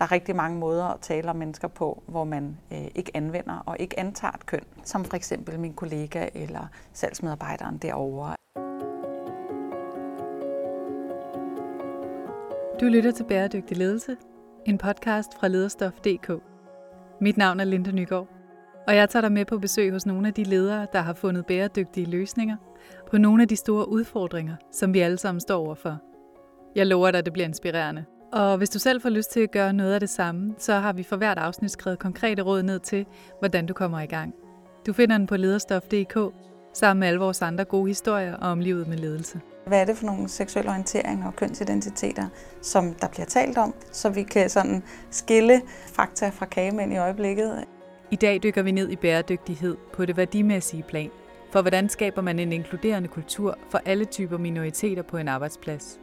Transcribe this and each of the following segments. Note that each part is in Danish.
der er rigtig mange måder at tale om mennesker på, hvor man øh, ikke anvender og ikke antager et køn, som for eksempel min kollega eller salgsmedarbejderen derovre. Du lytter til Bæredygtig Ledelse, en podcast fra lederstof.dk. Mit navn er Linda Nygaard, og jeg tager dig med på besøg hos nogle af de ledere, der har fundet bæredygtige løsninger på nogle af de store udfordringer, som vi alle sammen står overfor. Jeg lover dig, at det bliver inspirerende. Og hvis du selv får lyst til at gøre noget af det samme, så har vi for hvert afsnit skrevet konkrete råd ned til, hvordan du kommer i gang. Du finder den på lederstof.dk, sammen med alle vores andre gode historier om livet med ledelse. Hvad er det for nogle seksuelle orienteringer og kønsidentiteter, som der bliver talt om, så vi kan sådan skille fakta fra kagemænd i øjeblikket. I dag dykker vi ned i bæredygtighed på det værdimæssige plan. For hvordan skaber man en inkluderende kultur for alle typer minoriteter på en arbejdsplads?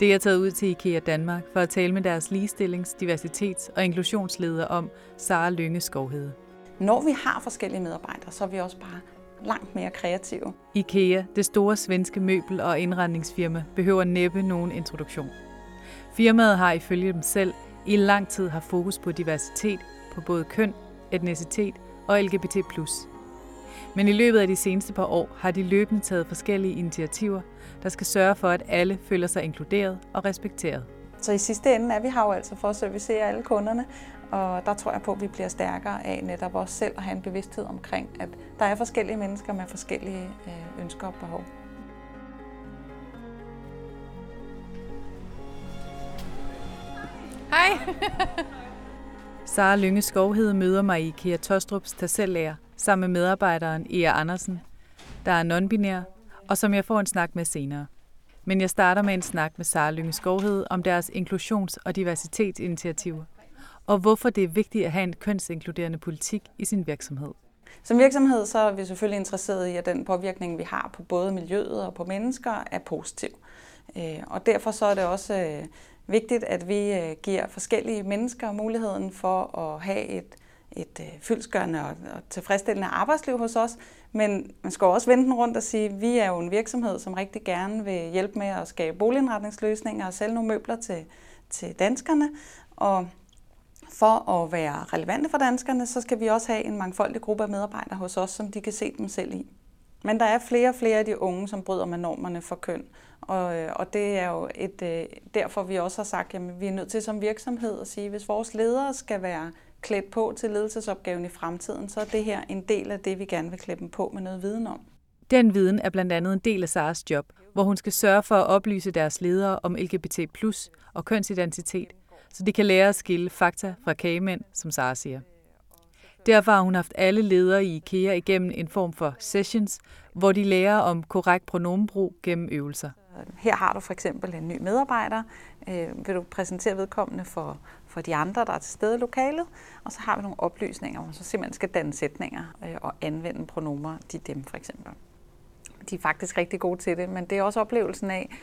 Det er taget ud til IKEA Danmark for at tale med deres ligestillings-, diversitets- og inklusionsleder om Sara Lynge Skovhede. Når vi har forskellige medarbejdere, så er vi også bare langt mere kreative. IKEA, det store svenske møbel- og indretningsfirma, behøver næppe nogen introduktion. Firmaet har ifølge dem selv i lang tid haft fokus på diversitet på både køn, etnicitet og LGBT+. Men i løbet af de seneste par år har de løbende taget forskellige initiativer, der skal sørge for, at alle føler sig inkluderet og respekteret. Så i sidste ende er vi her jo altså for at servicere alle kunderne, og der tror jeg på, at vi bliver stærkere af netop også selv at have en bevidsthed omkring, at der er forskellige mennesker med forskellige øh, ønsker og behov. Hej! Sara Lynge Skovhed møder mig i IKEA Tostrups tassellærer sammen med medarbejderen Ea Andersen, der er nonbinær, og som jeg får en snak med senere. Men jeg starter med en snak med Sara Lynge Skovhed om deres inklusions- og diversitetsinitiativer, og hvorfor det er vigtigt at have en kønsinkluderende politik i sin virksomhed. Som virksomhed så er vi selvfølgelig interesseret i, at den påvirkning, vi har på både miljøet og på mennesker, er positiv. Øh, og derfor så er det også øh, vigtigt, at vi øh, giver forskellige mennesker muligheden for at have et, et øh, fyldsgørende og tilfredsstillende arbejdsliv hos os. Men man skal også vende den rundt og sige, at vi er jo en virksomhed, som rigtig gerne vil hjælpe med at skabe boligindretningsløsninger og sælge nogle møbler til, til danskerne. Og for at være relevante for danskerne, så skal vi også have en mangfoldig gruppe af medarbejdere hos os, som de kan se dem selv i. Men der er flere og flere af de unge, som bryder med normerne for køn. Og, øh, og det er jo et, øh, derfor, vi også har sagt, at vi er nødt til som virksomhed at sige, at hvis vores ledere skal være klædt på til ledelsesopgaven i fremtiden, så er det her en del af det, vi gerne vil klæde dem på med noget viden om. Den viden er blandt andet en del af Saras job, hvor hun skal sørge for at oplyse deres ledere om LGBT+, og kønsidentitet, så de kan lære at skille fakta fra kagemænd, som Sara siger. Derfor har hun haft alle ledere i IKEA igennem en form for sessions, hvor de lærer om korrekt pronomenbrug gennem øvelser. Her har du for eksempel en ny medarbejder. Øh, vil du præsentere vedkommende for, for de andre, der er til stede i lokalet? Og så har vi nogle oplysninger, hvor man så simpelthen skal danne sætninger øh, og anvende pronomer, de dem for eksempel. De er faktisk rigtig gode til det, men det er også oplevelsen af,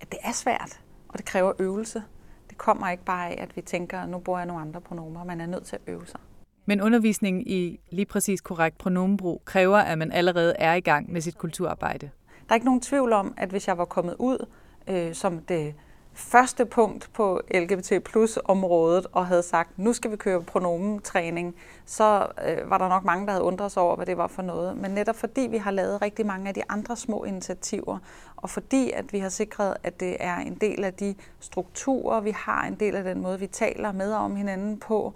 at det er svært, og det kræver øvelse. Det kommer ikke bare af, at vi tænker, at nu bruger jeg nogle andre pronomer. Man er nødt til at øve sig. Men undervisningen i lige præcis korrekt pronomenbrug kræver, at man allerede er i gang med sit kulturarbejde. Der er ikke nogen tvivl om, at hvis jeg var kommet ud øh, som det første punkt på LGBT plus området og havde sagt, nu skal vi køre pronomentræning, så øh, var der nok mange, der havde undret sig over, hvad det var for noget. Men netop fordi vi har lavet rigtig mange af de andre små initiativer, og fordi at vi har sikret, at det er en del af de strukturer, vi har, en del af den måde, vi taler med om hinanden på,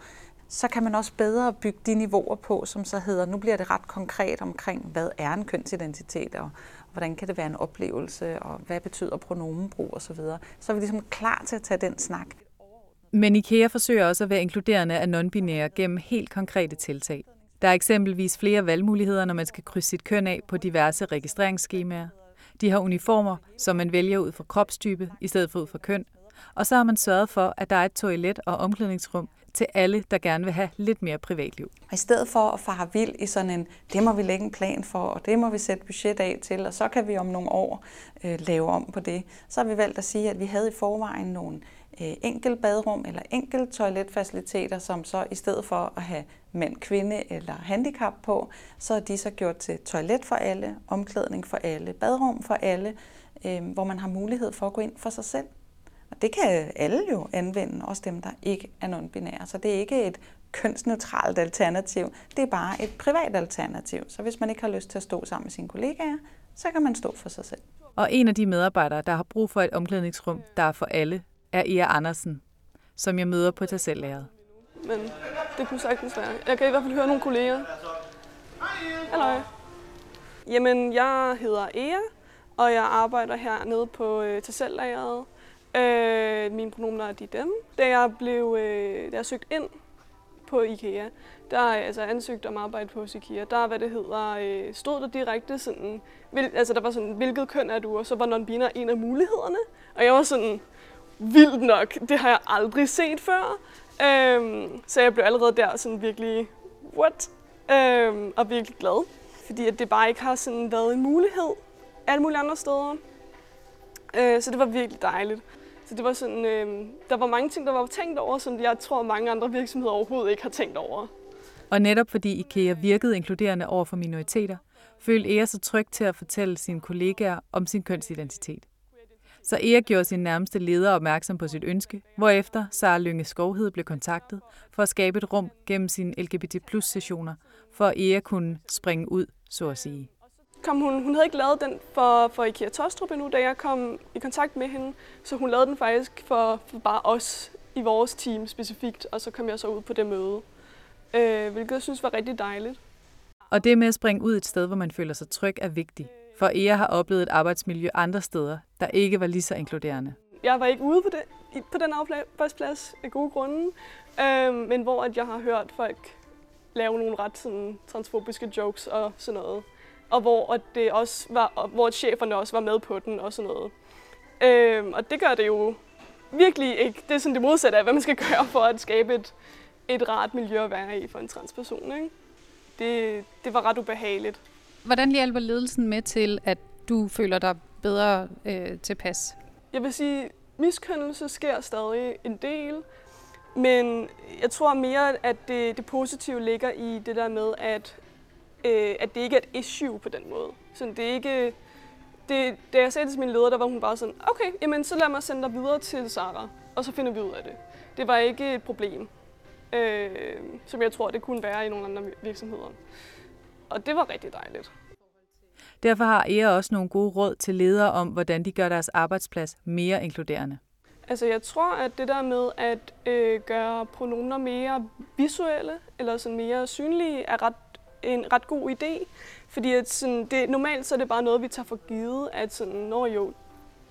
så kan man også bedre bygge de niveauer på, som så hedder, nu bliver det ret konkret omkring, hvad er en kønsidentitet, og hvordan kan det være en oplevelse, og hvad betyder pronomenbrug osv. Så, så er vi ligesom klar til at tage den snak. Men IKEA forsøger også at være inkluderende af non-binære gennem helt konkrete tiltag. Der er eksempelvis flere valgmuligheder, når man skal krydse sit køn af på diverse registreringsskemaer. De har uniformer, som man vælger ud fra kropstype i stedet for ud fra køn. Og så har man sørget for, at der er et toilet og omklædningsrum til alle, der gerne vil have lidt mere privatliv. I stedet for at fare vild i sådan en, det må vi lægge en plan for, og det må vi sætte budget af til, og så kan vi om nogle år øh, lave om på det, så har vi valgt at sige, at vi havde i forvejen nogle øh, enkelt badrum eller enkelt toiletfaciliteter, som så i stedet for at have mand, kvinde eller handicap på, så er de så gjort til toilet for alle, omklædning for alle, badrum for alle, øh, hvor man har mulighed for at gå ind for sig selv. Og det kan alle jo anvende, også dem, der ikke er non-binære. Så det er ikke et kønsneutralt alternativ, det er bare et privat alternativ. Så hvis man ikke har lyst til at stå sammen med sine kollegaer, så kan man stå for sig selv. Og en af de medarbejdere, der har brug for et omklædningsrum, der er for alle, er Ea Andersen, som jeg møder på Tassellæret. Men det kunne sagtens være. Jeg kan i hvert fald høre nogle kolleger. Hallo. Jamen, jeg hedder Ea, og jeg arbejder hernede på øh, Tassellæret. Øh, mine pronomener er de dem. Da jeg blev øh, da jeg søgte ind på IKEA, der er altså ansøgt om arbejde på IKEA. Der, hvad det hedder, øh, stod der direkte sådan, vil, altså der var sådan, hvilket køn er du? Og så var non-binær en af mulighederne. Og jeg var sådan, vildt nok, det har jeg aldrig set før. Øhm, så jeg blev allerede der sådan virkelig, what? Øhm, og virkelig glad. Fordi at det bare ikke har sådan været en mulighed alle mulige andre steder. Øh, så det var virkelig dejligt. Så det var sådan, øh, der var mange ting, der var tænkt over, som jeg tror, mange andre virksomheder overhovedet ikke har tænkt over. Og netop fordi IKEA virkede inkluderende over for minoriteter, følte Ea sig tryg til at fortælle sine kollegaer om sin kønsidentitet. Så Ea gjorde sin nærmeste leder opmærksom på sit ønske, hvorefter Sara Lynge Skovhed blev kontaktet for at skabe et rum gennem sine LGBT plus sessioner, for at Ea kunne springe ud, så at sige. Kom hun, hun havde ikke lavet den for, for IKEA Tostrup endnu, da jeg kom i kontakt med hende, så hun lavede den faktisk for, for bare os i vores team specifikt, og så kom jeg så ud på det møde, øh, hvilket jeg synes var rigtig dejligt. Og det med at springe ud et sted, hvor man føler sig tryg, er vigtigt. For Ea har oplevet et arbejdsmiljø andre steder, der ikke var lige så inkluderende. Jeg var ikke ude på, det, på den arbejdsplads af gode grunde, øh, men hvor at jeg har hørt folk lave nogle ret sådan, transfobiske jokes og sådan noget. Og hvor, at det også var, hvor at cheferne også var med på den og sådan noget. Øh, og det gør det jo virkelig ikke. Det er sådan det modsatte af, hvad man skal gøre for at skabe et, et rart miljø at være i for en transperson. Ikke? Det, det var ret ubehageligt. Hvordan hjælper ledelsen med til, at du føler dig bedre øh, tilpas? Jeg vil sige, miskønnelse sker stadig en del, men jeg tror mere, at det, det positive ligger i det der med, at, øh, at det ikke er et issue på den måde. Så det er ikke... Det, da jeg sagde det til min leder, der var hun bare sådan, okay, jamen så lad mig sende dig videre til Sara, og så finder vi ud af det. Det var ikke et problem, øh, som jeg tror, det kunne være i nogle andre virksomheder. Og det var rigtig dejligt. Derfor har Ea også nogle gode råd til ledere om, hvordan de gør deres arbejdsplads mere inkluderende. Altså jeg tror, at det der med at øh, gøre pronomer mere visuelle, eller sådan mere synlige, er ret, en ret god idé. Fordi at sådan, det, normalt så er det bare noget, vi tager for givet, at sådan, når jo,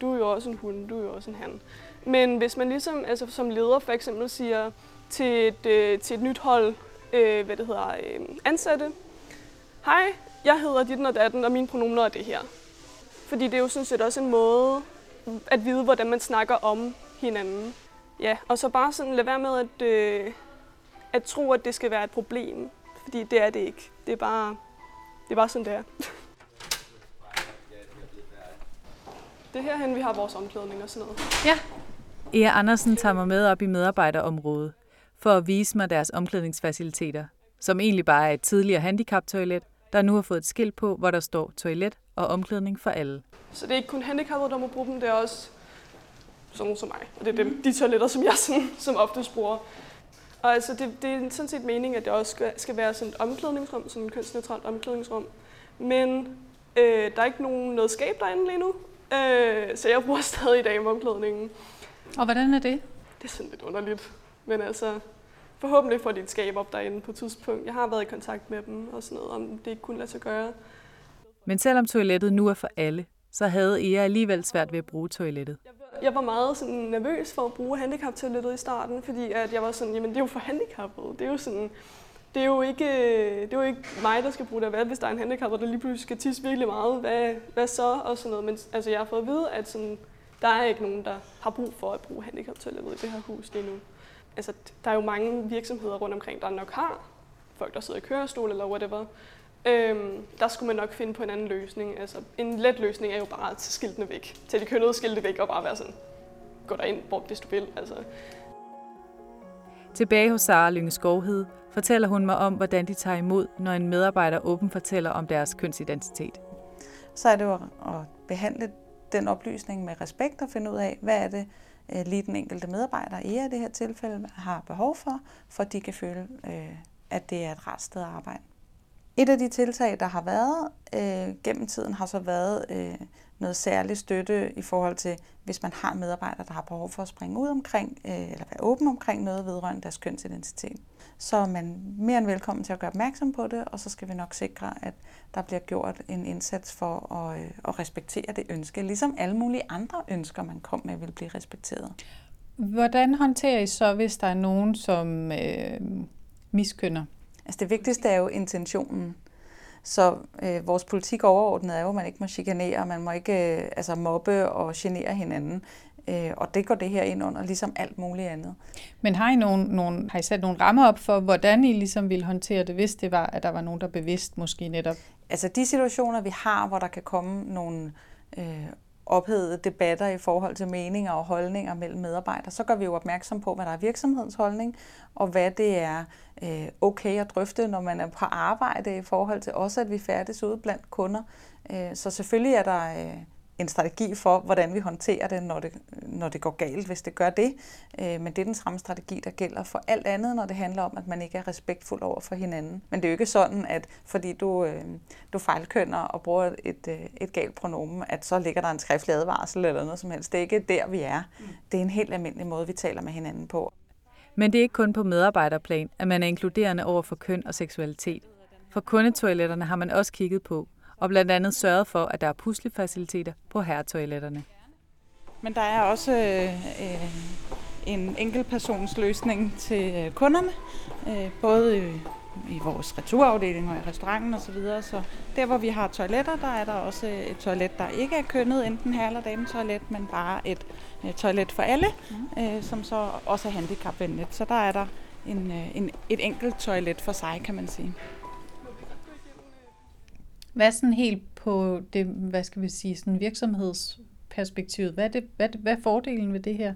du er jo også en hund, du er jo også en han. Men hvis man ligesom altså som leder for eksempel siger til et, øh, til et nyt hold, øh, hvad det hedder, øh, ansatte, hej, jeg hedder dit og datten, og mine pronomener er det her. Fordi det er jo sådan set også en måde at vide, hvordan man snakker om hinanden. Ja, og så bare sådan lade være med at, øh, at tro, at det skal være et problem. Fordi det er det ikke. Det er bare, det er bare sådan, det er. det er herhen, vi har vores omklædning og sådan noget. Ja. Ea Andersen tager mig med op i medarbejderområdet for at vise mig deres omklædningsfaciliteter, som egentlig bare er et tidligere handicaptoilet, der nu har fået et skilt på, hvor der står toilet og omklædning for alle. Så det er ikke kun handicappede, der må bruge dem, det er også sådan som mig. Og det er dem, de toiletter, som jeg sådan, som oftest bruger. Og altså, det, det er sådan set meningen, at det også skal, skal være sådan et omklædningsrum, sådan et kønsneutralt omklædningsrum. Men øh, der er ikke nogen noget skab derinde lige nu, øh, så jeg bruger stadig i dag omklædningen. Og hvordan er det? Det er sådan lidt underligt. Men altså, forhåbentlig får de et skab op derinde på et tidspunkt. Jeg har været i kontakt med dem og sådan noget, om det ikke kunne lade sig gøre. Men selvom toilettet nu er for alle, så havde Ea alligevel svært ved at bruge toilettet. Jeg var meget sådan nervøs for at bruge handicaptoilettet i starten, fordi at jeg var sådan, jamen det er jo for handicappede. Det er jo sådan, det er jo ikke, det er jo ikke mig, der skal bruge det. Hvad hvis der er en handicap, der lige pludselig skal tisse virkelig meget? Hvad, hvad så? Og sådan noget. Men altså, jeg har fået at vide, at sådan, der er ikke nogen, der har brug for at bruge handicaptoilettet i det her hus lige nu. Altså, der er jo mange virksomheder rundt omkring, der nok har folk, der sidder i kørestol eller whatever. Øhm, der skulle man nok finde på en anden løsning. Altså, en let løsning er jo bare at tage skiltene væk. Tage de kønnede skilte væk og bare være sådan, gå derind, hvor, hvis du vil. Altså. Tilbage hos Sara Lynge Skovhed fortæller hun mig om, hvordan de tager imod, når en medarbejder åben fortæller om deres kønsidentitet. Så er det jo at behandle den oplysning med respekt og finde ud af, hvad er det, øh, lige den enkelte medarbejder, i det her tilfælde, har behov for, for at de kan føle, øh, at det er et rart sted at arbejde. Et af de tiltag, der har været øh, gennem tiden, har så været øh, noget særlig støtte i forhold til, hvis man har medarbejdere, der har behov for at springe ud omkring, øh, eller være åben omkring noget vedrørende deres kønsidentitet. Så er man mere end velkommen til at gøre opmærksom på det, og så skal vi nok sikre, at der bliver gjort en indsats for at, øh, at respektere det ønske, ligesom alle mulige andre ønsker, man kom med, vil blive respekteret. Hvordan håndterer I så, hvis der er nogen, som øh, miskønner? Altså det vigtigste er jo intentionen. Så øh, vores politik overordnet er jo, at man ikke må chikanere, man må ikke øh, altså mobbe og genere hinanden. Øh, og det går det her ind under, ligesom alt muligt andet. Men har I, nogen, nogen, har I sat nogle rammer op for, hvordan I ligesom ville håndtere det, hvis det var, at der var nogen, der bevidst måske netop? Altså de situationer, vi har, hvor der kan komme nogle øh, ophedede debatter i forhold til meninger og holdninger mellem medarbejdere, så gør vi jo opmærksom på, hvad der er virksomhedens holdning, og hvad det er øh, okay at drøfte, når man er på arbejde i forhold til også, at vi færdes ude blandt kunder. Øh, så selvfølgelig er der øh, en strategi for, hvordan vi håndterer det, når det, når det går galt, hvis det gør det. Øh, men det er den samme strategi, der gælder for alt andet, når det handler om, at man ikke er respektfuld over for hinanden. Men det er jo ikke sådan, at fordi du, øh, du fejlkønner og bruger et, øh, et galt pronomen, at så ligger der en skriftlig advarsel eller noget som helst. Det er ikke der, vi er. Det er en helt almindelig måde, vi taler med hinanden på. Men det er ikke kun på medarbejderplan, at man er inkluderende over for køn og seksualitet. For kundetoiletterne har man også kigget på, og blandt andet sørget for, at der er puslefaciliteter på herretoiletterne. Men der er også øh, en enkeltpersons løsning til øh, kunderne, øh, både i vores returafdeling og i restauranten osv. Så, videre. så der, hvor vi har toiletter, der er der også et toilet, der ikke er kønnet, enten herre- eller dametoilet, men bare et øh, toilet for alle, mm. øh, som så også er handicapvenligt. Så der er der en, øh, en, et enkelt toilet for sig, kan man sige. Hvad sådan helt på det, hvad skal vi sige, sådan virksomhedsperspektivet? Hvad er, det, hvad, hvad er fordelen ved det her?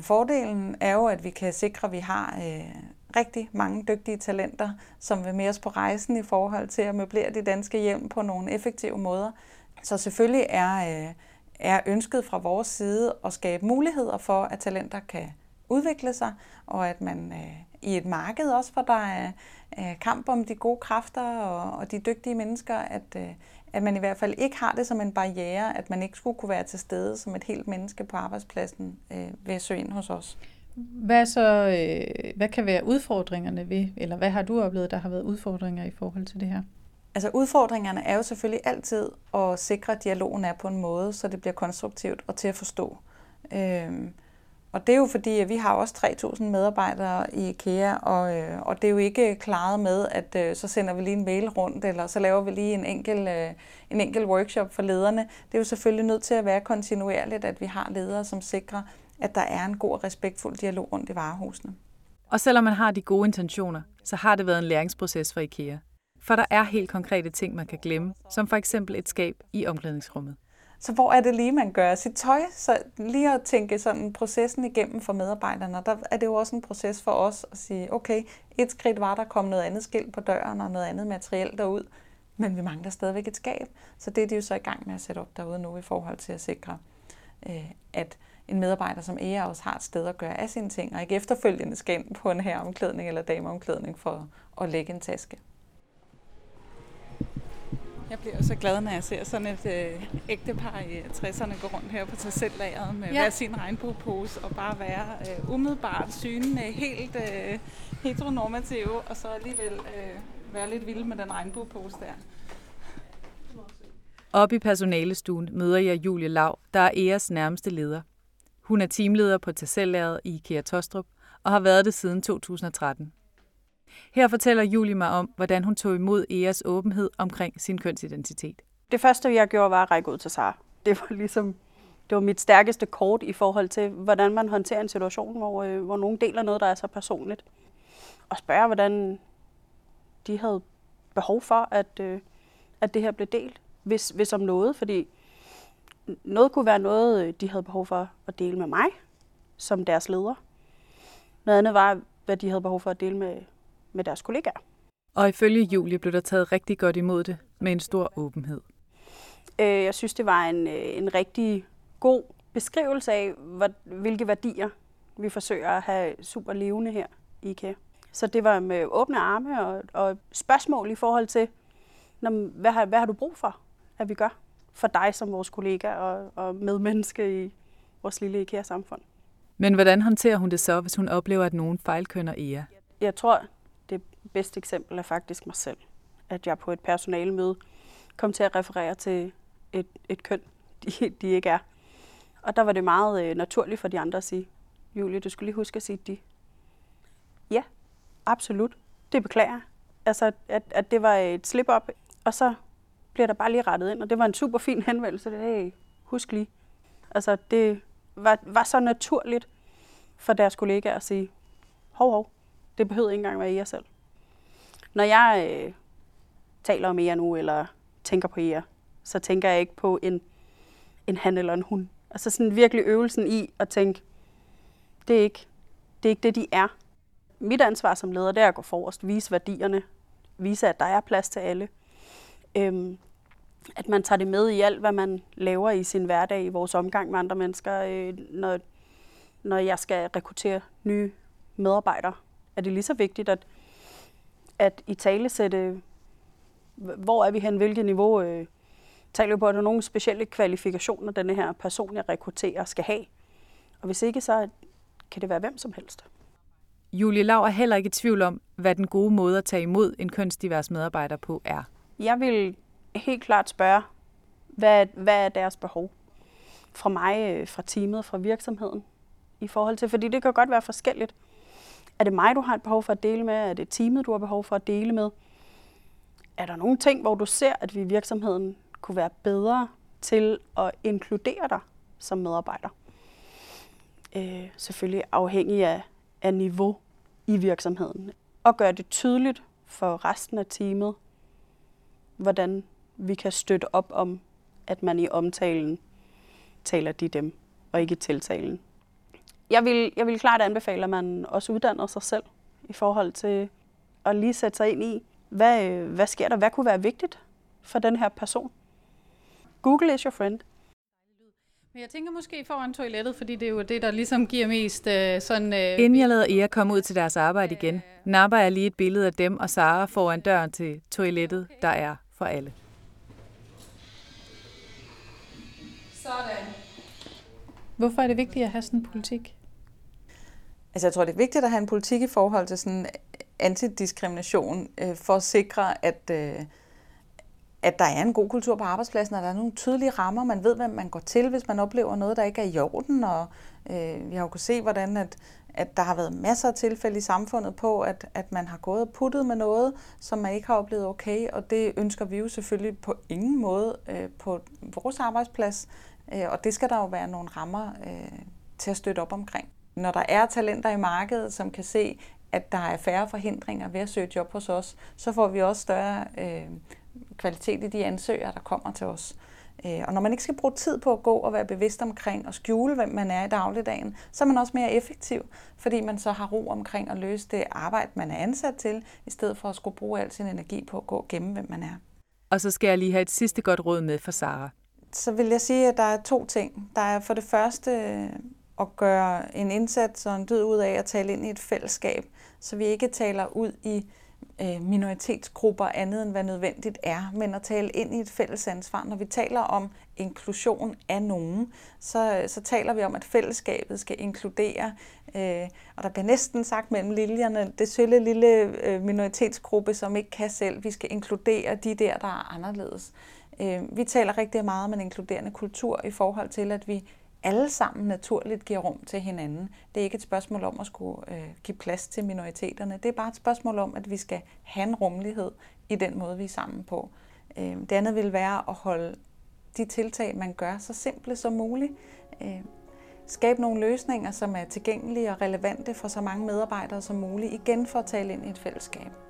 Fordelen er jo, at vi kan sikre, at vi har øh, rigtig mange dygtige talenter, som vil med os på rejsen i forhold til at møblere de danske hjem på nogle effektive måder. Så selvfølgelig er, øh, er ønsket fra vores side at skabe muligheder for, at talenter kan udvikle sig, og at man øh, i et marked også, hvor der er øh, kamp om de gode kræfter og, og de dygtige mennesker, at, øh, at man i hvert fald ikke har det som en barriere, at man ikke skulle kunne være til stede som et helt menneske på arbejdspladsen øh, ved at søge ind hos os. Hvad så, øh, hvad kan være udfordringerne ved, eller hvad har du oplevet, der har været udfordringer i forhold til det her? Altså udfordringerne er jo selvfølgelig altid at sikre, at dialogen er på en måde, så det bliver konstruktivt og til at forstå. Øhm, og det er jo fordi, at vi har også 3.000 medarbejdere i IKEA, og, øh, og det er jo ikke klaret med, at øh, så sender vi lige en mail rundt, eller så laver vi lige en enkel, øh, en enkel workshop for lederne. Det er jo selvfølgelig nødt til at være kontinuerligt, at vi har ledere, som sikrer, at der er en god og respektfuld dialog rundt i varehusene. Og selvom man har de gode intentioner, så har det været en læringsproces for IKEA. For der er helt konkrete ting, man kan glemme, som for eksempel et skab i omklædningsrummet. Så hvor er det lige, man gør sit tøj? Så lige at tænke sådan processen igennem for medarbejderne, der er det jo også en proces for os at sige, okay, et skridt var, der kom noget andet skilt på døren og noget andet materiel derud, men vi mangler stadigvæk et skab. Så det er de jo så i gang med at sætte op derude nu i forhold til at sikre, øh, at en medarbejder som ære også har et sted at gøre af sine ting, og ikke efterfølgende skal ind på en herreomklædning eller dameomklædning for at lægge en taske. Jeg bliver så glad, når jeg ser sådan et øh, ægtepar i 60'erne gå rundt her på tasellageret med ja. hver sin regnbuepose og bare være øh, umiddelbart synende, helt øh, heteronormative, og så alligevel øh, være lidt vild med den regnbuepose der. Op i personalestuen møder jeg Julie Lav, der er Eas nærmeste leder. Hun er teamleder på tassellæret i IKEA Tostrup og har været det siden 2013. Her fortæller Julie mig om, hvordan hun tog imod Eas åbenhed omkring sin kønsidentitet. Det første, jeg gjorde, var at række ud til Sara. Det var ligesom det var mit stærkeste kort i forhold til, hvordan man håndterer en situation, hvor, øh, hvor nogen deler noget, der er så personligt. Og spørge, hvordan de havde behov for, at, øh, at det her blev delt, hvis, hvis om noget. Fordi noget kunne være noget, øh, de havde behov for at dele med mig, som deres leder. Noget andet var, hvad de havde behov for at dele med, med deres kollegaer. Og ifølge Julie blev der taget rigtig godt imod det med en stor åbenhed. Øh, jeg synes, det var en, øh, en rigtig god beskrivelse af, hvilke værdier vi forsøger at have super levende her i IKEA. Så det var med åbne arme og, og spørgsmål i forhold til, hvad har, hvad har du brug for, at vi gør for dig som vores kollega og, og medmenneske i vores lille IKEA-samfund. Men hvordan håndterer hun det så, hvis hun oplever, at nogen fejlkønner Ea? Jeg tror, bedste eksempel er faktisk mig selv. At jeg på et personalemøde kom til at referere til et, et køn, de, de ikke er. Og der var det meget øh, naturligt for de andre at sige, Julie, du skulle lige huske at sige de. Ja, absolut. Det beklager Altså, at, at det var et slip-up, og så bliver der bare lige rettet ind, og det var en super fin henvendelse. Det, hey, husk lige. Altså, det var, var så naturligt for deres kollegaer at sige, hov, hov, det behøver ikke engang være jer selv. Når jeg øh, taler om jer nu, eller tænker på jer, så tænker jeg ikke på en, en han eller en hun. Altså sådan virkelig øvelsen i at tænke, det er ikke det, er ikke det de er. Mit ansvar som leder, det er at gå forrest, vise værdierne, vise, at der er plads til alle. Øhm, at man tager det med i alt, hvad man laver i sin hverdag, i vores omgang med andre mennesker. Øh, når, når jeg skal rekruttere nye medarbejdere, er det lige så vigtigt, at, at i tale sætte, hvor er vi hen, hvilket niveau, øh, taler på, at der er nogle specielle kvalifikationer, denne her person, jeg rekrutterer, skal have. Og hvis ikke, så kan det være hvem som helst. Julie Lav er heller ikke i tvivl om, hvad den gode måde at tage imod en kønsdivers medarbejder på er. Jeg vil helt klart spørge, hvad, hvad er deres behov? Fra mig, øh, fra teamet, fra virksomheden i forhold til, fordi det kan godt være forskelligt. Er det mig, du har et behov for at dele med? Er det teamet, du har behov for at dele med? Er der nogle ting, hvor du ser, at vi i virksomheden kunne være bedre til at inkludere dig som medarbejder? Øh, selvfølgelig afhængig af, af niveau i virksomheden. Og gøre det tydeligt for resten af teamet, hvordan vi kan støtte op om, at man i omtalen taler de dem, og ikke tiltalen. Jeg vil, jeg vil klart anbefale, at man også uddanner sig selv i forhold til at lige sætte sig ind i, hvad, hvad sker der? Hvad kunne være vigtigt for den her person? Google is your friend. Men jeg tænker måske foran toilettet, fordi det er jo det, der ligesom giver mest øh, sådan... Øh, Inden jeg lader Ea komme ud til deres arbejde igen, napper jeg lige et billede af dem og Sara foran døren til toilettet, der er for alle. Sådan. Hvorfor er det vigtigt at have sådan en politik? Altså jeg tror, det er vigtigt at have en politik i forhold til sådan antidiskrimination, øh, for at sikre, at, øh, at der er en god kultur på arbejdspladsen, og der er nogle tydelige rammer, man ved, hvem man går til, hvis man oplever noget, der ikke er i orden, og øh, vi har jo kunnet se, hvordan at, at der har været masser af tilfælde i samfundet på, at, at man har gået og puttet med noget, som man ikke har oplevet okay, og det ønsker vi jo selvfølgelig på ingen måde øh, på vores arbejdsplads, Øh, og det skal der jo være nogle rammer øh, til at støtte op omkring. Når der er talenter i markedet, som kan se, at der er færre forhindringer ved at søge job hos os, så får vi også større øh, kvalitet i de ansøgere, der kommer til os. Øh, og når man ikke skal bruge tid på at gå og være bevidst omkring og skjule, hvem man er i dagligdagen, så er man også mere effektiv, fordi man så har ro omkring at løse det arbejde, man er ansat til, i stedet for at skulle bruge al sin energi på at gå og gemme, hvem man er. Og så skal jeg lige have et sidste godt råd med for Sara. Så vil jeg sige, at der er to ting. Der er for det første øh, at gøre en indsats og en død ud af at tale ind i et fællesskab, så vi ikke taler ud i øh, minoritetsgrupper andet end hvad nødvendigt er, men at tale ind i et fælles ansvar. Når vi taler om inklusion af nogen, så, øh, så taler vi om, at fællesskabet skal inkludere, øh, og der bliver næsten sagt mellem liljerne, det sølle lille øh, minoritetsgruppe, som ikke kan selv. Vi skal inkludere de der, der er anderledes. Øh, vi taler rigtig meget om en inkluderende kultur i forhold til, at vi alle sammen naturligt giver rum til hinanden. Det er ikke et spørgsmål om at skulle øh, give plads til minoriteterne. Det er bare et spørgsmål om, at vi skal have en rummelighed i den måde, vi er sammen på. Øh, det andet vil være at holde de tiltag, man gør, så simple som muligt. Øh, skabe nogle løsninger, som er tilgængelige og relevante for så mange medarbejdere som muligt, igen for at tale ind i et fællesskab.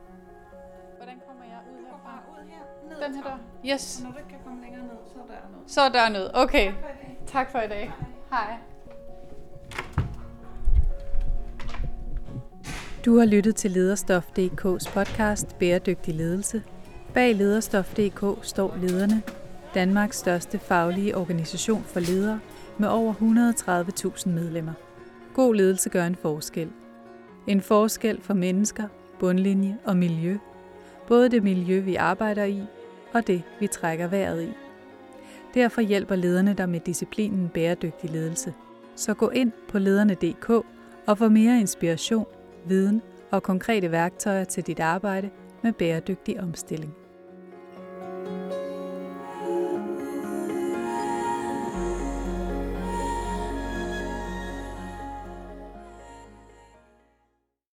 Den her der? Yes. Når du ikke kan komme længere ned, så er der noget. Så er der noget. Okay. Tak for i dag. Hej. Du har lyttet til Lederstof.dk's podcast Bæredygtig Ledelse. Bag Lederstof.dk står lederne, Danmarks største faglige organisation for ledere, med over 130.000 medlemmer. God ledelse gør en forskel. En forskel for mennesker, bundlinje og miljø. Både det miljø, vi arbejder i, og det, vi trækker vejret i. Derfor hjælper lederne dig med disciplinen bæredygtig ledelse. Så gå ind på lederne.dk og få mere inspiration, viden og konkrete værktøjer til dit arbejde med bæredygtig omstilling.